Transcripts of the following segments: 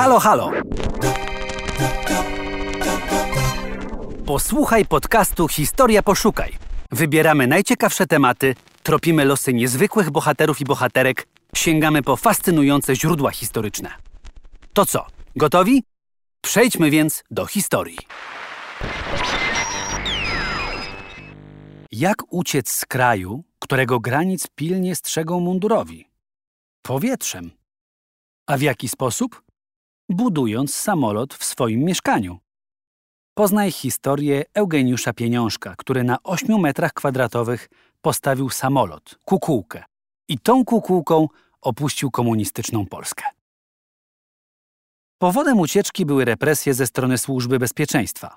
Halo, halo! Posłuchaj podcastu Historia Poszukaj. Wybieramy najciekawsze tematy, tropimy losy niezwykłych bohaterów i bohaterek, sięgamy po fascynujące źródła historyczne. To co, gotowi? Przejdźmy więc do historii. Jak uciec z kraju, którego granic pilnie strzegą mundurowi? Powietrzem. A w jaki sposób? Budując samolot w swoim mieszkaniu. Poznaj historię Eugeniusza Pieniążka, który na 8 metrach kwadratowych postawił samolot, kukułkę. I tą kukułką opuścił komunistyczną Polskę. Powodem ucieczki były represje ze strony Służby Bezpieczeństwa.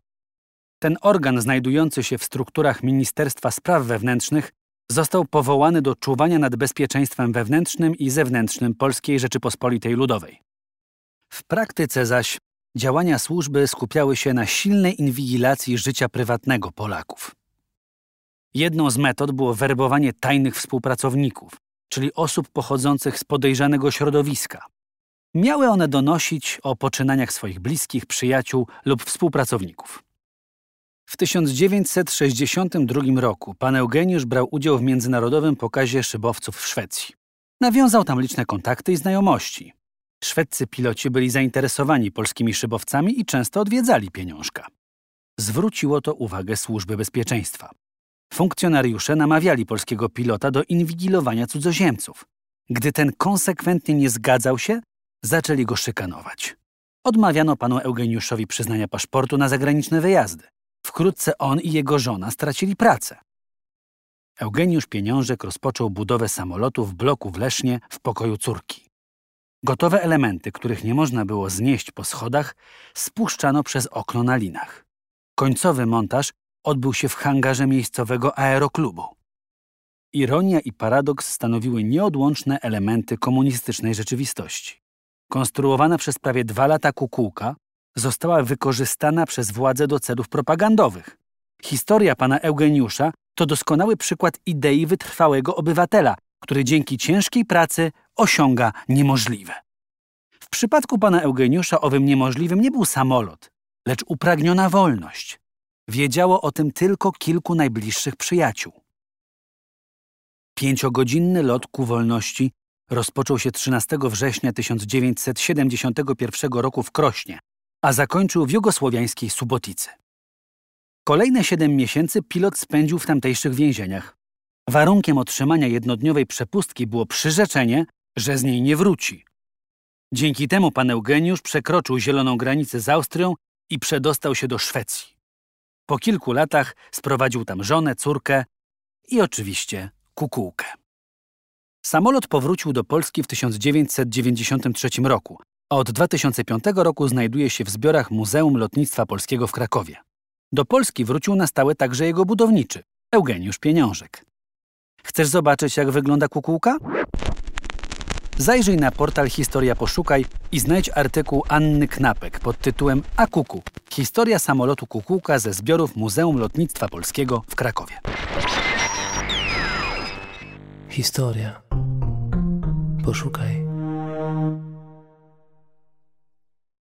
Ten organ znajdujący się w strukturach Ministerstwa Spraw Wewnętrznych został powołany do czuwania nad bezpieczeństwem wewnętrznym i zewnętrznym Polskiej Rzeczypospolitej Ludowej. W praktyce zaś działania służby skupiały się na silnej inwigilacji życia prywatnego Polaków. Jedną z metod było werbowanie tajnych współpracowników, czyli osób pochodzących z podejrzanego środowiska. Miały one donosić o poczynaniach swoich bliskich, przyjaciół lub współpracowników. W 1962 roku pan Eugeniusz brał udział w międzynarodowym pokazie szybowców w Szwecji. Nawiązał tam liczne kontakty i znajomości. Szwedzcy piloci byli zainteresowani polskimi szybowcami i często odwiedzali pieniążka. Zwróciło to uwagę służby bezpieczeństwa. Funkcjonariusze namawiali polskiego pilota do inwigilowania cudzoziemców. Gdy ten konsekwentnie nie zgadzał się, zaczęli go szykanować. Odmawiano panu Eugeniuszowi przyznania paszportu na zagraniczne wyjazdy. Wkrótce on i jego żona stracili pracę. Eugeniusz Pieniążek rozpoczął budowę samolotu w bloku w Lesznie w pokoju córki. Gotowe elementy, których nie można było znieść po schodach, spuszczano przez okno na linach. Końcowy montaż odbył się w hangarze miejscowego aeroklubu. Ironia i paradoks stanowiły nieodłączne elementy komunistycznej rzeczywistości. Konstruowana przez prawie dwa lata kukułka została wykorzystana przez władze do celów propagandowych. Historia pana Eugeniusza to doskonały przykład idei wytrwałego obywatela, który dzięki ciężkiej pracy osiąga niemożliwe. W przypadku pana Eugeniusza owym niemożliwym nie był samolot, lecz upragniona wolność. Wiedziało o tym tylko kilku najbliższych przyjaciół. Pięciogodzinny lot ku wolności rozpoczął się 13 września 1971 roku w Krośnie, a zakończył w jugosłowiańskiej Suboticy. Kolejne siedem miesięcy pilot spędził w tamtejszych więzieniach. Warunkiem otrzymania jednodniowej przepustki było przyrzeczenie, że z niej nie wróci. Dzięki temu pan Eugeniusz przekroczył zieloną granicę z Austrią i przedostał się do Szwecji. Po kilku latach sprowadził tam żonę, córkę i oczywiście kukułkę. Samolot powrócił do Polski w 1993 roku, a od 2005 roku znajduje się w zbiorach Muzeum Lotnictwa Polskiego w Krakowie. Do Polski wrócił na stałe także jego budowniczy, Eugeniusz Pieniążek. Chcesz zobaczyć, jak wygląda kukułka? Zajrzyj na portal Historia Poszukaj i znajdź artykuł Anny Knapek pod tytułem A Kuku. Historia samolotu Kukułka ze zbiorów Muzeum Lotnictwa Polskiego w Krakowie. Historia. Poszukaj.